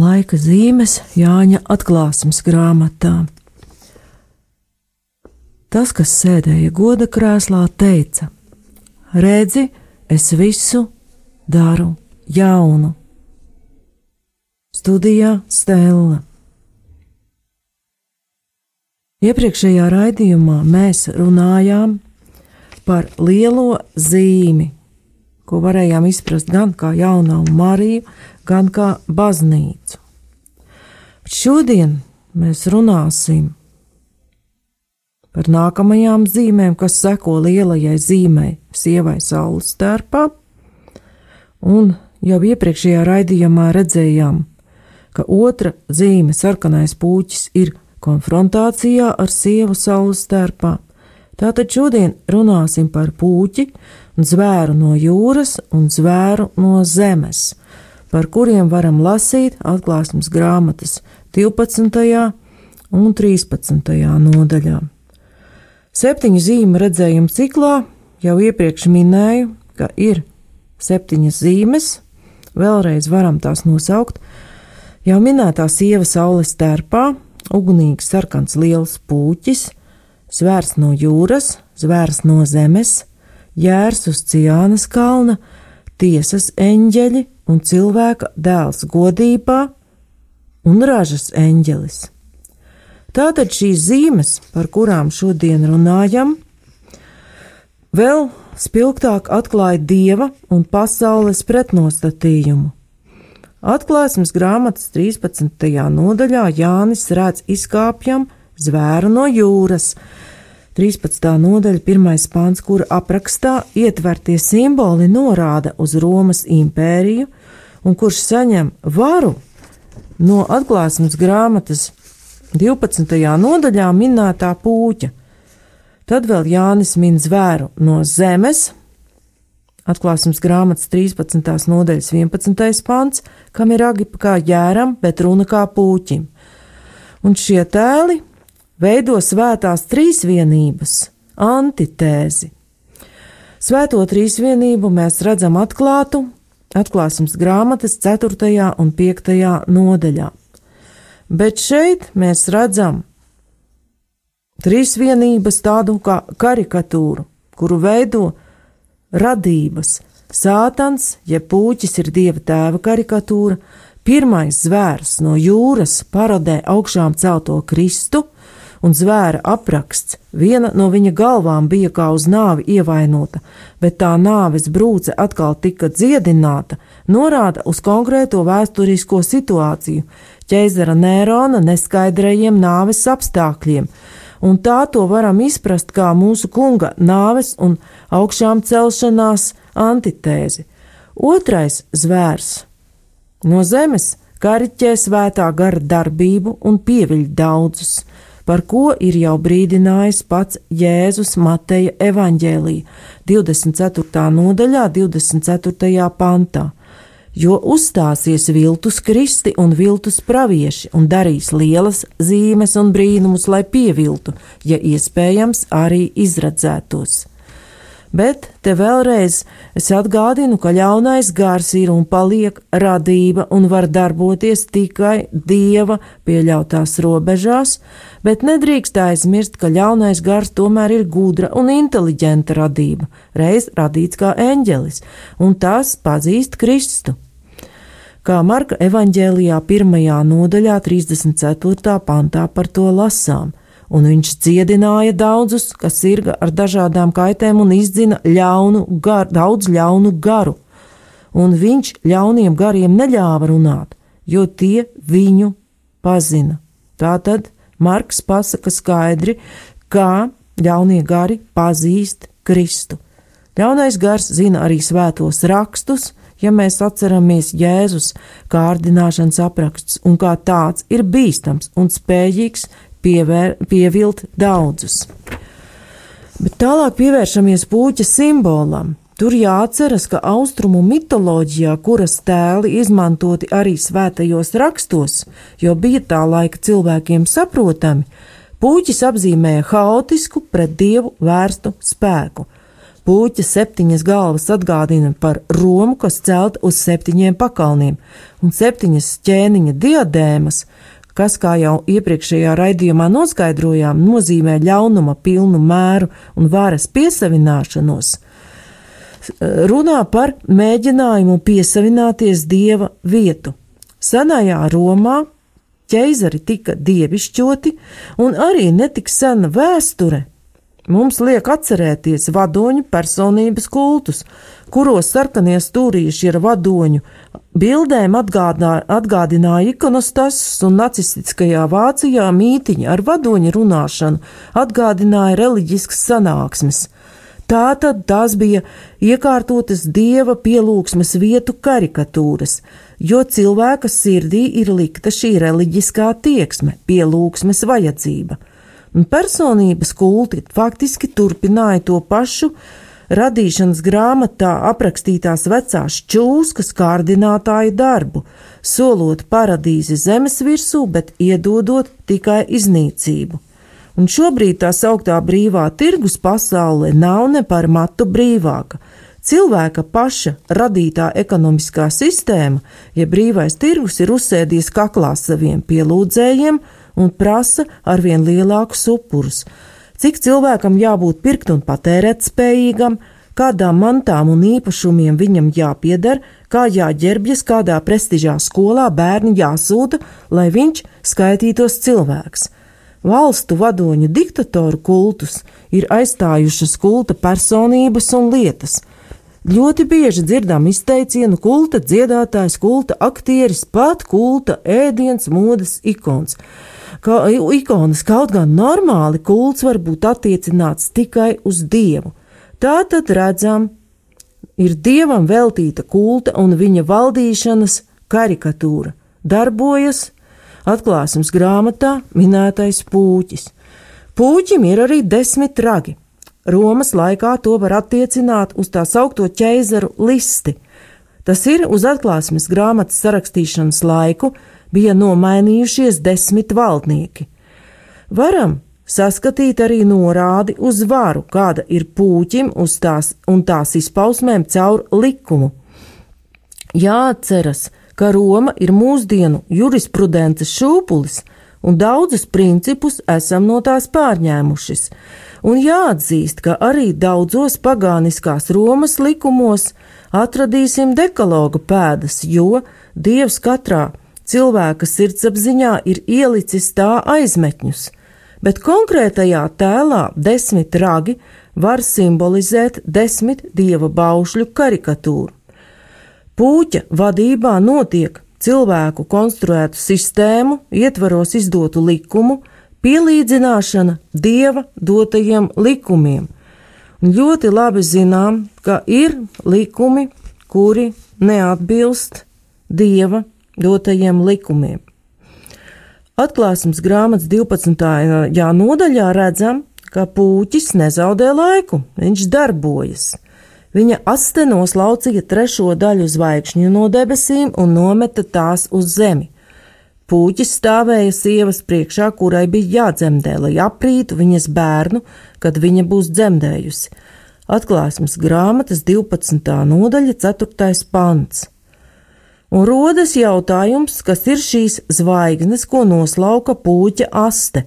laika zīmes Jāņa atklāsmes grāmatā. Tas, kas sēdēja goda krēslā, teica: Redzi, es visu daru jaunu. Studijā Stela. Iepriekšējā raidījumā mēs runājām par lielo zīmi, ko varējām izprast gan kā jaunā Mariju, gan kā baznīcu. Šodien mēs runāsim par nākamajām zīmēm, kas seko lielajai zīmei, sievai saules stērpā, un jau iepriekšējā raidījumā redzējām, ka otra zīme, sarkanais puķis, ir konfrontācijā ar sievu saules stērpā. Tātad šodien runāsim par puķi, zvēru no jūras un zvēru no zemes, par kuriem varam lasīt atklāsmes grāmatas 12. un 13. nodaļā. Septiņu zīmju redzējumu ciklā jau iepriekš minēju, ka ir septiņas zīmes, vēlreiz varam tās nosaukt. Jau minētā sieva saules tērpā, ugunīgs sarkans liels puķis, zvērs no jūras, zvērs no zemes, jērs uz Ciānas kalna, tiesas eņģeļi un cilvēka dēls godībā un ražas eņģelis. Tātad šīs zīmes, par kurām šodien runājam, vēl spilgtāk atklāja dieva un pasaules pretnostatījumu. Atklāsmes grāmatas 13. nodaļā Jānis redz izkāpjam zvēru no jūras, 13. nodaļa, pirmais pāns, kura aprakstā ietvertie simboli norāda uz Romas impēriju, un kurš saņem varu no atklāsmes grāmatas 12. nodaļā minētā pūķa. Tad vēl Jānis min zvēru no zemes, atklāsmes grāmatas 13. nodaļas 11. pāns, kam ir agi kā jēram, bet runa kā pūķim. Un šie tēli veido svētās trīsvienības antitēzi. Svēto trīsvienību mēs redzam atklātu atklāsmes grāmatas 4. un 5. nodaļā. Bet šeit mēs redzam trīsvienības tādu kā karikatūru, kuru veido radības. Sātans, ja pūķis ir dieva tēva karikatūra, pirmais zvērs no jūras parodē augšām celto Kristu, un zvēra apraksts. Viena no viņa galvām bija kā uz nāvi ievainota, bet tā nāves brūce atkal tika dziedināta, norāda uz konkrēto vēsturisko situāciju - ķeizara Nērona neskaidrajiem nāves apstākļiem, un tā to varam izprast kā mūsu kunga nāves un augšām celšanās antitēzi. Otrais zvērs no zemes kariķē svētā gara darbību un pieviļ daudzus par ko ir jau brīdinājis pats Jēzus Mateja evaņģēlī 24. nodaļā, 24. pantā. Jo uzstāsies viltus kristi un viltus pravieši un darīs lielas zīmes un brīnumus, lai pieviltu, ja iespējams arī izredzētos. Bet te vēlreiz es atgādinu, ka ļaunais gars ir un paliek radība un var darboties tikai dieva pieļautās robežās, bet nedrīkst aizmirst, ka ļaunais gars tomēr ir gudra un inteliģenta radība, reiz radīts kā eņģelis, un tas pazīst Kristu. Kā Marka evaņģēlijā pirmajā nodaļā 34. pantā par to lasām – un viņš dziedināja daudzus, kas sirga ar dažādām kaitēm un izdzina ļaunu garu, daudz ļaunu garu, un viņš ļauniem gariem neļāva runāt, jo tie viņu pazina. Tātad Marks pasaka skaidri, kā ļaunie gari pazīst Kristu. Ļaunais gars zina arī svētos rakstus, ja mēs atceramies Jēzus kārdināšanas apraksts, un kā tāds ir bīstams un spējīgs pievēr, pievilt daudzus. Bet tālāk pievēršamies puķa simbolam. Tur jāatceras, ka austrumu mitoloģijā, kuras tēli izmantoti arī svētajos rakstos, jo bija tā laika cilvēkiem saprotami, puķis apzīmēja haotisku pret dievu vērstu spēku. Puķa septiņas galvas atgādina par Romu, kas celta uz septiņiem pakalniem, un septiņas ķēniņa diadēmas, kas, kā jau iepriekšējā raidījumā noskaidrojām, nozīmē ļaunuma pilnu mēru un varas piesavināšanos, runā par mēģinājumu piesavināties dieva vietu. Senajā Romā ķeizari tika dievišķoti, un arī netik sena vēsture Mums liek atcerēties vadoņu personības kultus, kuros sarkanie stūrīši ir vadoņu. Bildēm atgādā, atgādināja ikonostas un nacistiskajā Vācijā mītiņa ar vadoņu runāšanu atgādināja reliģiskas sanāksmes. Tātad tās bija iekārtotas dieva pielūgsmes vietu karikatūras, jo cilvēka sirdī ir likta šī reliģiskā tieksme, pielūgsmes vajadzība un personības kulti faktiski turpināja to pašu radīšanas grāmatā aprakstītās vecās čūskas kārdinātāja darbu, solot paradīzi zemes virsū, bet iedodot tikai iznīcību. Un šobrīd tā sauktā brīvā tirgus pasaule nav ne par matu brīvāka. Cilvēka paša radītā ekonomiskā sistēma, ja brīvais tirgus ir uzsēdies kaklā saviem pielūdzējiem, un prasa arvien lielākus upurus. Cik cilvēkam jābūt pirkt un patērēt spējīgam, kādām mantām un īpašumiem viņam jāpieder, kā jāģērbjas, kādā prestižā skolā bērni jāsūta, lai viņš skaitītos cilvēks. Valstu vadoņu diktatoru kultus ir aizstājušas kulta personības un lietas. Ļoti bieži dzirdam izteicienu kulta dziedātājs, kulta aktieris, pat kulta ēdiens, modes ikons ka ikonas kaut gan normāli kults var būt attiecināts tikai uz dievu. Tā tad redzam, ir dievam veltīta kulta un viņa valdīšanas karikatūra. Darbojas atklāsmes grāmatā minētais pūķis. Pūķim ir arī desmit ragi. Romas laikā to var attiecināt uz tā saukto ķeizaru listi. Tas ir uz atklāsmes grāmatas sarakstīšanas laiku, bija nomainījušies desmit valdnieki. Varam saskatīt arī norādi uz varu, kāda ir pūķim uz tās un tās izpausmēm caur likumu. Jāatceras, ka Roma ir mūsdienu jurisprudences šūpulis, un daudzus principus esam no tās pārņēmušas, un jāatzīst, ka arī daudzos pagāniskās Romas likumos atradīsim dekaloga pēdas, jo Dievs katrā cilvēka sirdsapziņā ir ielicis tā aizmetņus, bet konkrētajā tēlā desmit ragi var simbolizēt desmit dieva baušļu karikatūru. Pūķa vadībā notiek cilvēku konstruētu sistēmu, ietvaros izdotu likumu, pielīdzināšana dieva dotajiem likumiem. Un ļoti labi zinām, ka ir likumi, kuri neatbilst dieva dotajiem likumiem. Atklāsmes grāmatas 12. nodaļā redzam, ka pūķis nezaudē laiku, viņš darbojas. Viņa aste noslaucīja trešo daļu zvaigžņu no debesīm un nometa tās uz zemi. Pūķis stāvēja sievas priekšā, kurai bija jādzemdē, lai aprītu viņas bērnu, kad viņa būs dzemdējusi. Atklāsmes grāmatas 12. nodaļa, 4. pants un rodas jautājums, kas ir šīs zvaigznes, ko noslauka puķa aste.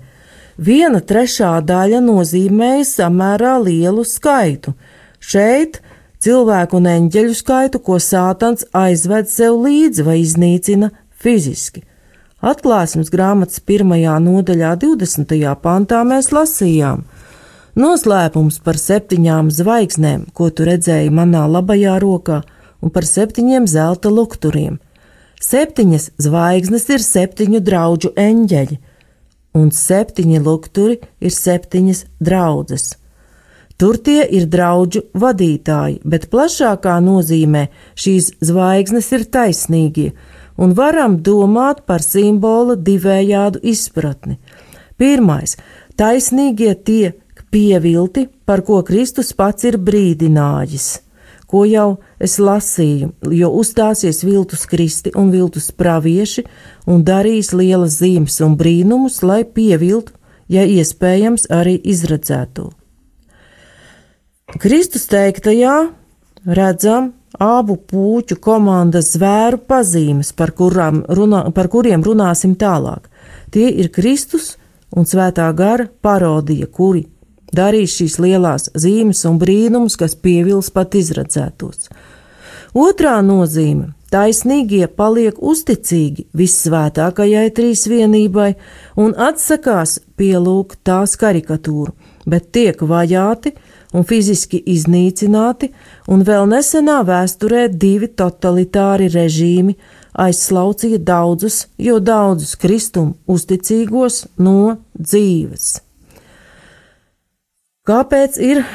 Viena trešā daļa nozīmēja samērā lielu skaitu. Šeit cilvēku un eņģeļu skaitu, ko sātans aizved sev līdzi vai iznīcina fiziski. Atklāsmes grāmatas pirmajā nodaļā, 20. pantā mēs lasījām: Noslēpums par septiņām zvaigznēm, ko tu redzēji manā labajā rokā, un par septiņiem zelta lukturiem. Septiņas zvaigznes ir septiņu draugu eņģeļi, un septiņi lukturi ir septiņas draudzes. Tur tie ir draugu vadītāji, bet plašākā nozīmē šīs zvaigznes ir taisnīgie, un varam domāt par simbola divējādu izpratni. Pirmais - taisnīgie tiek pievilti, par ko Kristus pats ir brīdinājis ko jau es lasīju, jo uzstāsies viltus kristi un viltus pravieši un darīs lielas zīmes un brīnumus, lai pieviltu, ja iespējams, arī izredzēto. Kristus teiktajā redzam abu puķu komandas zvēru pazīmes, par, runā, par kuriem runāsim tālāk. Tie ir Kristus un Svētā gara parodija, kuri darīs šīs lielās zīmes un brīnumus, kas pievils pat izredzētos. Otrā nozīme - taisnīgie paliek uzticīgi vissvētākajai trīsvienībai un atsakās pielūgt tās karikatūru, bet tiek vajāti un fiziski iznīcināti, un vēl nesenā vēsturē divi totalitāri režīmi aizslaucīja daudzus, jo daudzus kristumu uzticīgos no dzīves. Kāpēc ir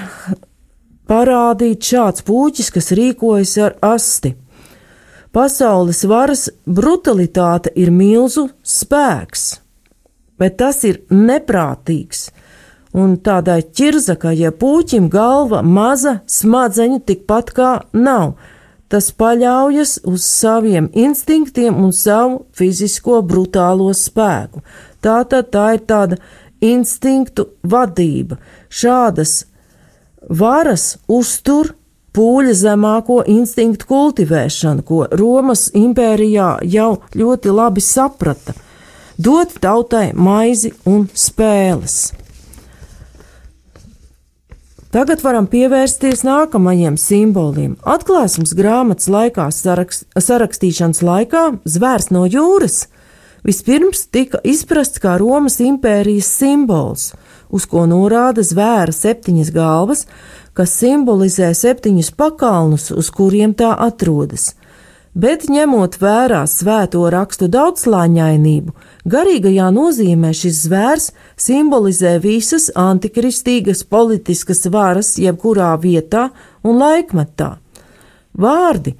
parādīts šāds puķis, kas rīkojas ar asti? Pasaules varas brutalitāte ir milzu spēks, bet tas ir neprātīgs un tādai ķirzakai, ja puķim galva maza, smadzeņu tikpat kā nav. Tas paļaujas uz saviem instinktiem un savu fizisko brutālo spēku. Tā tad tā ir tāda instinktu vadība. Šādas varas uztur pūļa zemāko instinktu kultivēšanu, ko Romas impērijā jau ļoti labi saprata - dot tautai maizi un spēles. Tagad varam pievērsties nākamajiem simboliem. Atklāsmes grāmatas laikā sarakst, sarakstīšanas laikā zvērs no jūras vispirms tika izprasts kā Romas impērijas simbols, uz ko norāda zvēra septiņas galvas, kas simbolizē septiņus pakalnus, uz kuriem tā atrodas bet ņemot vērā svēto rakstu daudzslāņainību, garīgajā nozīmē šis zvērs simbolizē visas antikristīgas politiskas varas jebkurā vietā un laikmetā. Vārdi,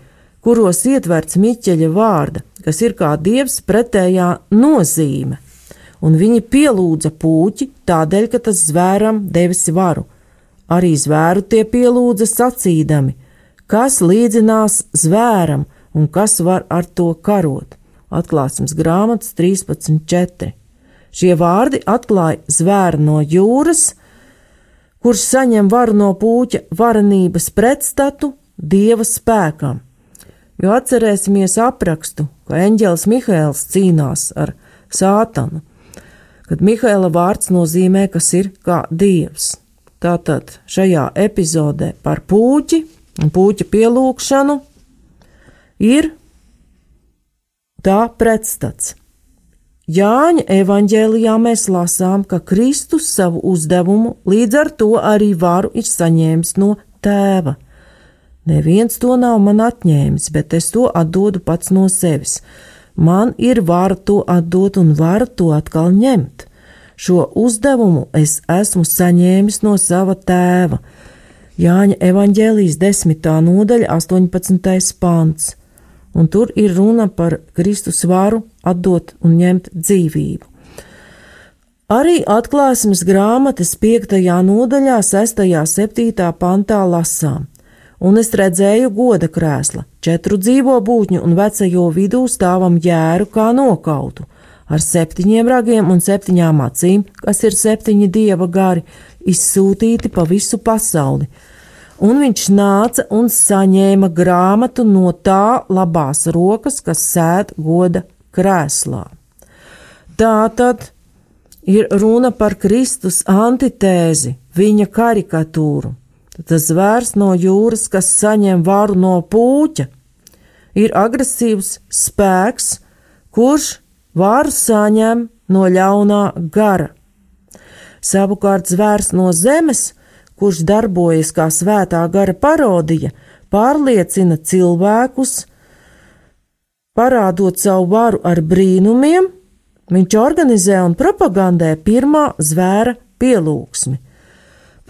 kuros ietverts Miķeļa vārda, kas ir kā dievs pretējā nozīme, un viņi pielūdza puķi tādēļ, ka tas zvēram devis varu. Arī zvēru tie pielūdza sacīdami, kas līdzinās zvēram, un kas var ar to karot. Atklāsmes grāmatas 13.4. Šie vārdi atklāja zvēru no jūras, kurš saņem varu no puķa varenības pretstatu dieva spēkam. Jo atcerēsimies aprakstu, ka eņģēlis Mihails cīnās ar sātanu, kad Mihaila vārds nozīmē, kas ir kā dievs. Tātad šajā epizodē par puķi un puķa pielūgšanu ir tā pretstats. Jāņa evanģēlijā mēs lasām, ka Kristus savu uzdevumu līdz ar to arī varu ir saņēmis no tēva. Neviens to nav man atņēmis, bet es to atdodu pats no sevis. Man ir vara to atdot un vara to atkal ņemt. Šo uzdevumu es esmu saņēmis no sava tēva. Jāņa evanģēlijas desmitā nodaļa 18. pāns un tur ir runa par Kristus varu atdot un ņemt dzīvību. Arī atklāsmes grāmatas 5. nodaļā, 6. un 7. pantā lasām, un es redzēju goda krēsla, četru dzīvo būtņu un vecajo vidū stāvam jēru kā nokautu, ar septiņiem ragiem un septiņām acīm, kas ir septiņi dieva gari, izsūtīti pa visu pasauli un viņš nāca un saņēma grāmatu no tā labās rokas, kas sēd goda krēslā. Tā tad ir runa par Kristus antitēzi, viņa karikatūru. Tas zvērs no jūras, kas saņem varu no pūķa, ir agresīvs spēks, kurš varu saņem no ļaunā gara. Savukārt zvērs no zemes kurš darbojas kā svētā gara parodija, pārliecina cilvēkus, parādot savu varu ar brīnumiem, viņš organizē un propagandē pirmā zvēra pielūgsmi.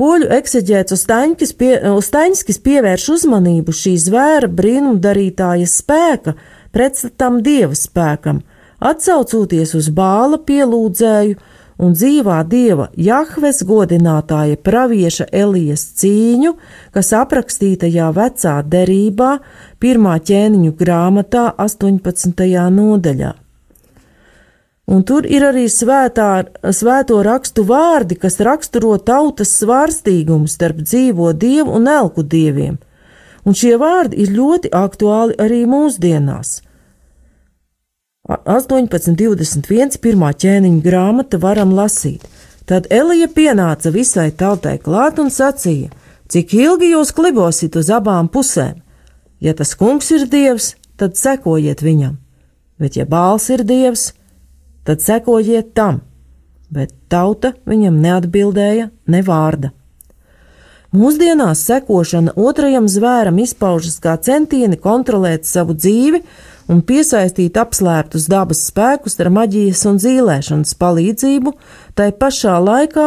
Poļu ekseģēts Ustaņskis, pie, Ustaņskis pievērš uzmanību šī zvēra brīnumdarītāja spēka pretstatam dieva spēkam, atsaucoties uz bāla pielūdzēju un dzīvā dieva Jahves godinātāja pravieša Elijas cīņu, kas aprakstītajā vecā derībā, pirmā ķēniņu grāmatā 18. nodaļā. Un tur ir arī svētā, svēto rakstu vārdi, kas raksturo tautas svārstīgumu starp dzīvo dievu un elku dieviem, un šie vārdi ir ļoti aktuāli arī mūsdienās. 18.21. pirmā ķēniņa grāmata varam lasīt. Tad Elija pienāca visai tautai klāt un sacīja: Cik ilgi jūs klibosiet uz abām pusēm? Ja tas kungs ir dievs, tad sekojiet viņam, bet ja bāls ir dievs, tad sekojiet tam. Bet tauta viņam neatbildēja ne vārda. Mūsdienās sekošana otrajam zvēram izpaužas kā centieni kontrolēt savu dzīvi un piesaistīt apslēptus dabas spēkus ar maģijas un zīlēšanas palīdzību, tai pašā laikā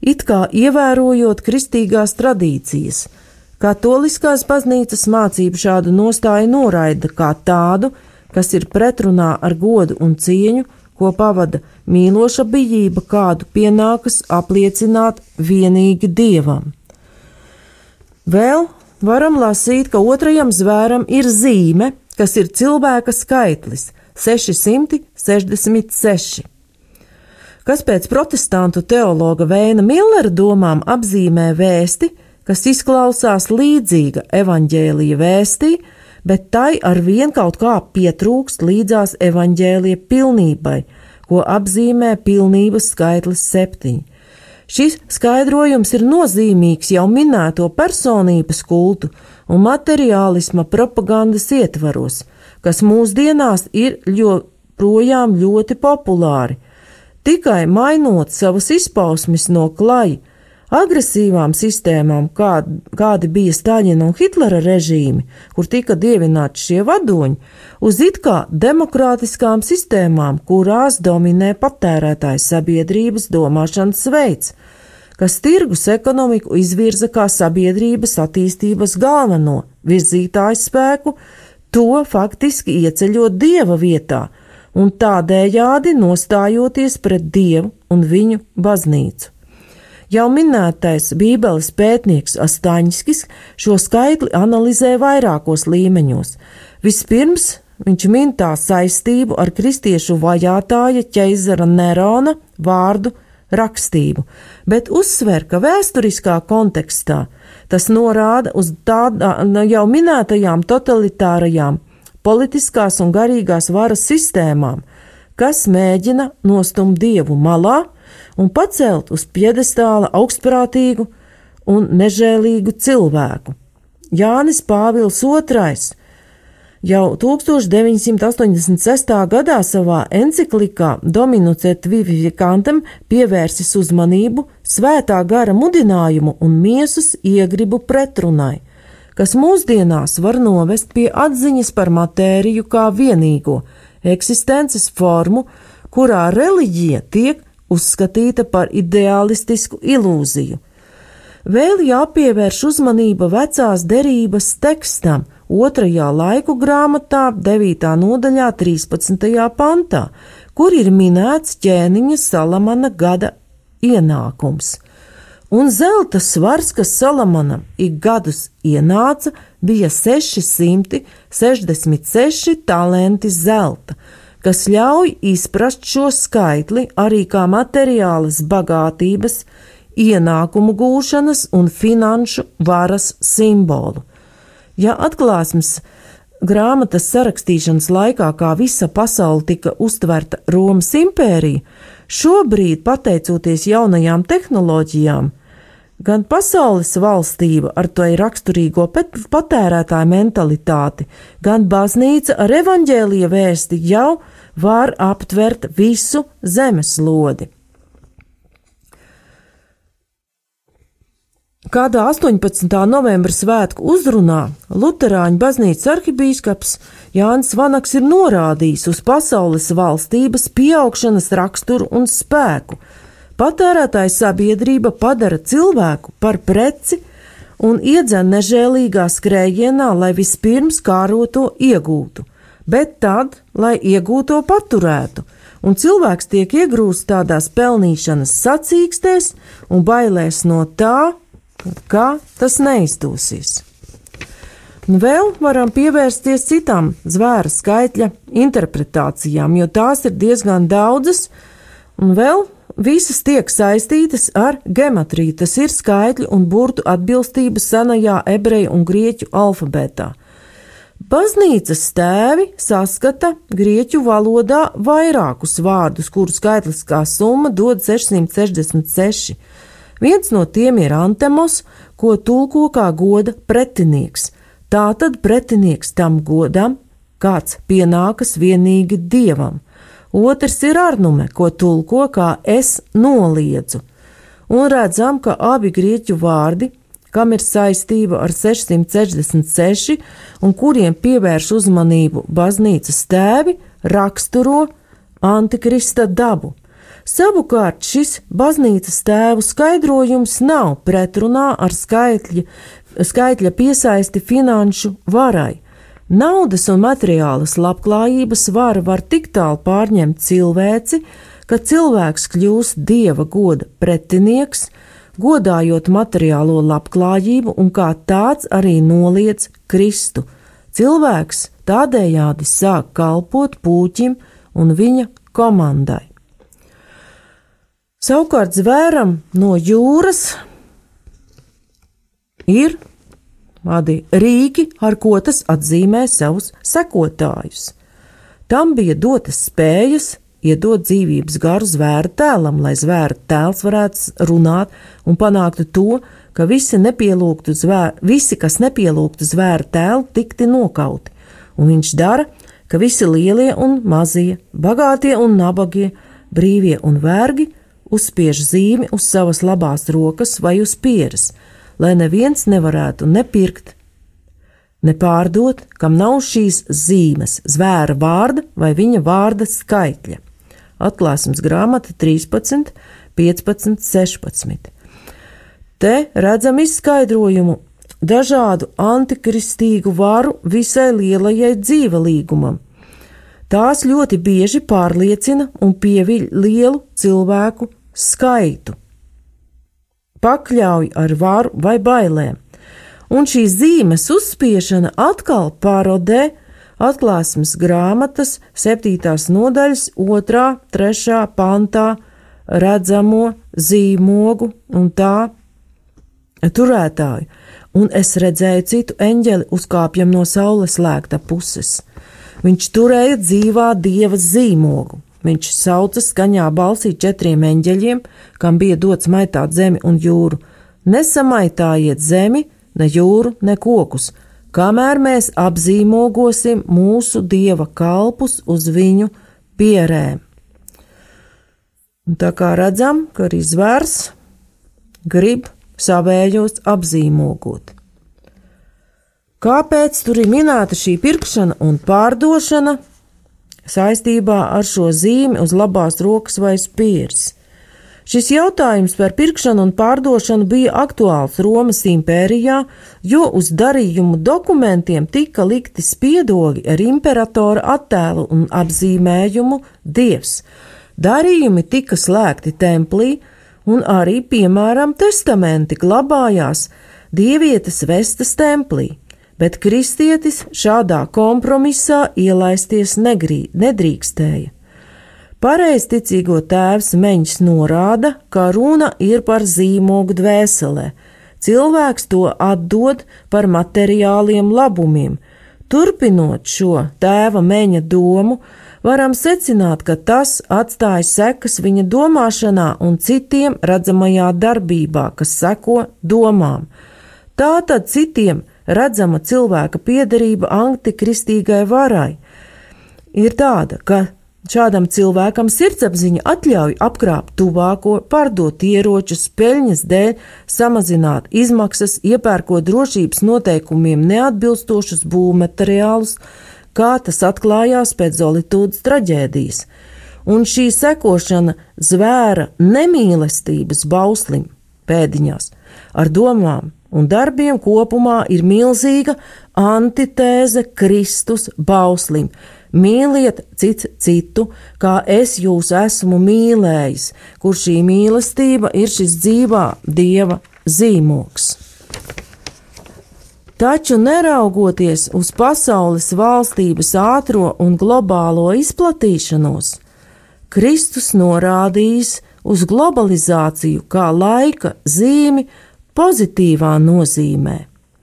it kā ievērojot kristīgās tradīcijas. Katoliskās baznīcas mācība šādu nostāju noraida kā tādu, kas ir pretrunā ar godu un cieņu, ko pavada mīloša bijība, kādu pienākas apliecināt vienīgi dievam. Vēl varam lasīt, ka otrajam zvēram ir zīme, kas ir cilvēka skaitlis - 666, kas pēc protestantu teologa Vēna Millera domām apzīmē vēsti, kas izklausās līdzīga evaņģēlīja vēstī, bet tai ar vien kaut kā pietrūkst līdzās evaņģēlīja pilnībai, ko apzīmē pilnības skaitlis septiņi. Šis skaidrojums ir nozīmīgs jau minēto personības kultu un materiālisma propagandas ietvaros, kas mūsdienās ir joprojām ļoti populāri. Tikai mainot savas izpausmes no klaja, agresīvām sistēmām, kā, kādi bija Staļina un Hitlera režīmi, kur tika dievināti šie vadoņi, uz it kā demokrātiskām sistēmām, kurās dominē patērētājs sabiedrības domāšanas veids, kas tirgus ekonomiku izvirza kā sabiedrības attīstības galveno virzītāju spēku, to faktiski ieceļot dieva vietā un tādējādi nostājoties pret dievu un viņu baznīcu. Jau minētais Bībeles pētnieks Astaņskis šo skaitli analizē vairākos līmeņos. Vispirms viņš min tā saistību ar kristiešu vajātāja ķeizara Nerona vārdu rakstību, bet uzsver, ka vēsturiskā kontekstā tas norāda uz tādām jau minētajām totalitārajām politiskās un garīgās varas sistēmām, kas mēģina nostumt dievu malā un pacelt uz piedestāla augstprātīgu un nežēlīgu cilvēku. Jānis Pāvils II jau 1986. gadā savā enciklikā Dominucet Vivifikantam pievērsis uzmanību svētā gara mudinājumu un miesas iegribu pretrunai, kas mūsdienās var novest pie atziņas par matēriju kā vienīgo eksistences formu, kurā reliģija tiek uzskatīta par ideālistisku ilūziju. Vēl jāpievērš uzmanība vecās derības tekstam, otrajā laiku grāmatā, 9. nodaļā, 13. pantā, kur ir minēts ķēniņa Salamana gada ienākums. Un zelta svars, kas Salamanam ik gadus ienāca, bija 666 talenti zelta, kas ļauj izprast šo skaitli arī kā materiālas bagātības, ienākumu gūšanas un finanšu varas simbolu. Ja atklāsmes grāmatas sarakstīšanas laikā kā visa pasaule tika uztverta Romas impērija, šobrīd, pateicoties jaunajām tehnoloģijām, gan pasaules valstība ar to ir raksturīgo patērētāju mentalitāti, gan baznīca ar evaņģēlīja vēsti jau var aptvert visu zemeslodi. Kādā 18. novembra svētku uzrunā Lutāņu baznīcas arhibīskaps Jānis Vanaks ir norādījis uz pasaules valstības pieaugšanas raksturu un spēku. Patērētāja sabiedrība padara cilvēku par preci un iedzen nežēlīgā skrējienā, lai vispirms kāroto iegūtu bet tad, lai iegūto paturētu, un cilvēks tiek iegrūsts tādās pelnīšanas sacīkstēs un bailēs no tā, ka tas neizdosies. Vēl varam pievērsties citām zvēra skaitļa interpretācijām, jo tās ir diezgan daudzas, un vēl visas tiek saistītas ar geometriju. Tas ir skaitļu un burtu atbilstība senajā ebreju un grieķu alfabētā. Baznīcas tēvi saskata grieķu valodā vairākus vārdus, kuru skaitliskā summa dod 666. Viens no tiem ir antemos, ko tulko kā goda pretinieks. Tā tad pretinieks tam godam, kāds pienākas vienīgi dievam. Otrs ir arnume, ko tulko kā es noliedzu. Un redzam, ka abi grieķu vārdi, kam ir saistība ar 666 un kuriem pievērš uzmanību baznīcas tēvi, raksturo antikrista dabu. Savukārt šis baznīcas tēvu skaidrojums nav pretrunā ar skaitļa skaitļa piesaisti finanšu varai. Naudas un materiālas labklājības vara var tik tālu pārņemt cilvēci, ka cilvēks kļūst dieva goda pretinieks, godājot materiālo labklājību un kā tāds arī noliedz Kristu. Cilvēks tādējādi sāk kalpot pūķim un viņa komandai. Savukārt zvēram no jūras ir tādi rīki, ar ko tas atzīmē savus sekotājus. Tam bija dotas spējas iedot dzīvības garu zvēra tēlam, lai zvēra tēls varētu runāt un panāktu to, ka visi, zvēr, visi kas nepielūgtu zvēra tēlu, tikti nokauti. Un viņš dara, ka visi lielie un mazie, bagātie un nabagie, brīvie un vergi uzspiež zīmi uz savas labās rokas vai uz pieres – lai neviens nevarētu nepirkt, nepārdot, kam nav šīs zīmes, zvēra vārda vai viņa vārda skaitļa. Atklāsmes grāmata 13, 15, 16. Te redzam izskaidrojumu dažādu antikristīgu varu visai lielajai dzīvelīgumam. Tās ļoti bieži pārliecina un pieviļ lielu cilvēku skaitu pakļauj ar varu vai bailēm. Un šīs zīmes uzspiešana atkal parodē atklāsmes grāmatas 7. nodaļas 2. 3. pantā redzamo zīmogu un tā turētāju, un es redzēju citu eņģeli uzkāpjam no saules lēkta puses. Viņš turēja dzīvā dieva zīmogu, Viņš sauca skaņā balsī četriem eņģeļiem, kam bija dots maitāt zemi un jūru. Nesamaitājiet zemi, ne jūru, ne kokus, kamēr mēs apzīmogosim mūsu dieva kalpus uz viņu pierēm. Un tā kā redzam, ka arī zvērs grib savējos apzīmogot. Kāpēc tur ir minēta šī pirkšana un pārdošana? saistībā ar šo zīmi uz labās rokas vai spīrs. Šis jautājums par pirkšanu un pārdošanu bija aktuāls Romas impērijā, jo uz darījumu dokumentiem tika likti spiedogi ar imperatora attēlu un apzīmējumu Dievs. Darījumi tika slēgti templī, un arī, piemēram, testamenti glabājās dievietes vestas templī bet kristietis šādā kompromisā ielaisties negrī, nedrīkstēja. Pareizticīgo tēvs Meņš norāda, ka runa ir par zīmogu dvēselē. Cilvēks to atdod par materiāliem labumiem. Turpinot šo tēva meņa domu, varam secināt, ka tas atstāja sekas viņa domāšanā un citiem redzamajā darbībā, kas seko domām. Tātad citiem redzama cilvēka piederība antikristīgai varai ir tāda, ka šādam cilvēkam sirdsapziņa atļauj apkrāpt tuvāko, pārdot ieročus, peļņas dēļ, samazināt izmaksas, iepērkot drošības noteikumiem neatbilstošus būvmateriālus, kā tas atklājās pēc Zolitūdas traģēdijas. Un šī sekošana zvēra nemīlestības bauslim pēdiņās ar domām un darbiem kopumā ir milzīga antitēze Kristus bauslim. Mīliet cits citu, kā es jūs esmu mīlējis, kur šī mīlestība ir šis dzīvā dieva zīmoks. Taču neraugoties uz pasaules valstības ātro un globālo izplatīšanos, Kristus norādījis uz globalizāciju kā laika zīmi pozitīvā nozīmē.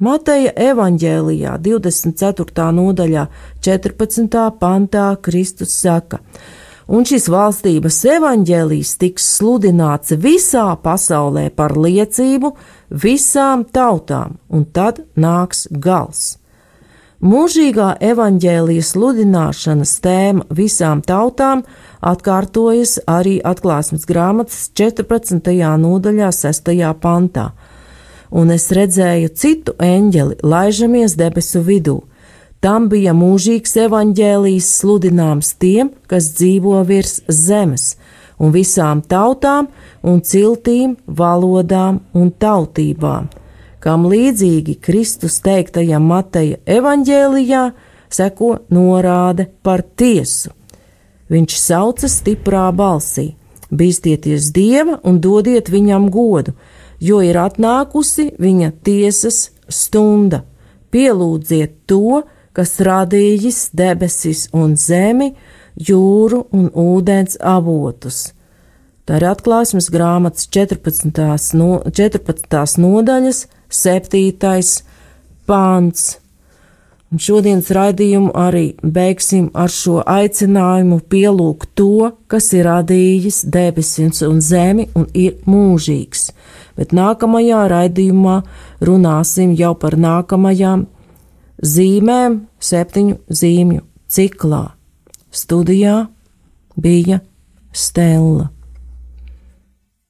Mateja evaņģēlijā 24. nodaļā 14. pantā Kristus saka, un šis valstības evaņģēlijs tiks sludināts visā pasaulē par liecību visām tautām, un tad nāks gals. Mūžīgā evaņģēlijas sludināšanas tēma visām tautām atkārtojas arī atklāsmes grāmatas 14. nodaļā 6. pantā un es redzēju citu eņģeli laižamies debesu vidū. Tam bija mūžīgs evaņģēlijs sludināms tiem, kas dzīvo virs zemes, un visām tautām un ciltīm, valodām un tautībām, kam līdzīgi Kristus teiktajam Mateja evaņģēlijā seko norāde par tiesu. Viņš sauca stiprā balsī: Bīstieties Dieva un dodiet viņam godu, jo ir atnākusi viņa tiesas stunda. Pielūdziet to, kas radījis debesis un zemi, jūru un ūdens avotus. Tā ir atklāsmes grāmatas 14. No, 14. nodaļas, 7. pāns. Un šodienas raidījumu arī beigsim ar šo aicinājumu pielūgt to, kas ir radījis debesis un zemi un ir mūžīgs. Bet nākamajā raidījumā runāsim jau par nākamajām zīmēm, septiņu zīmju ciklā. Studijā bija Stela.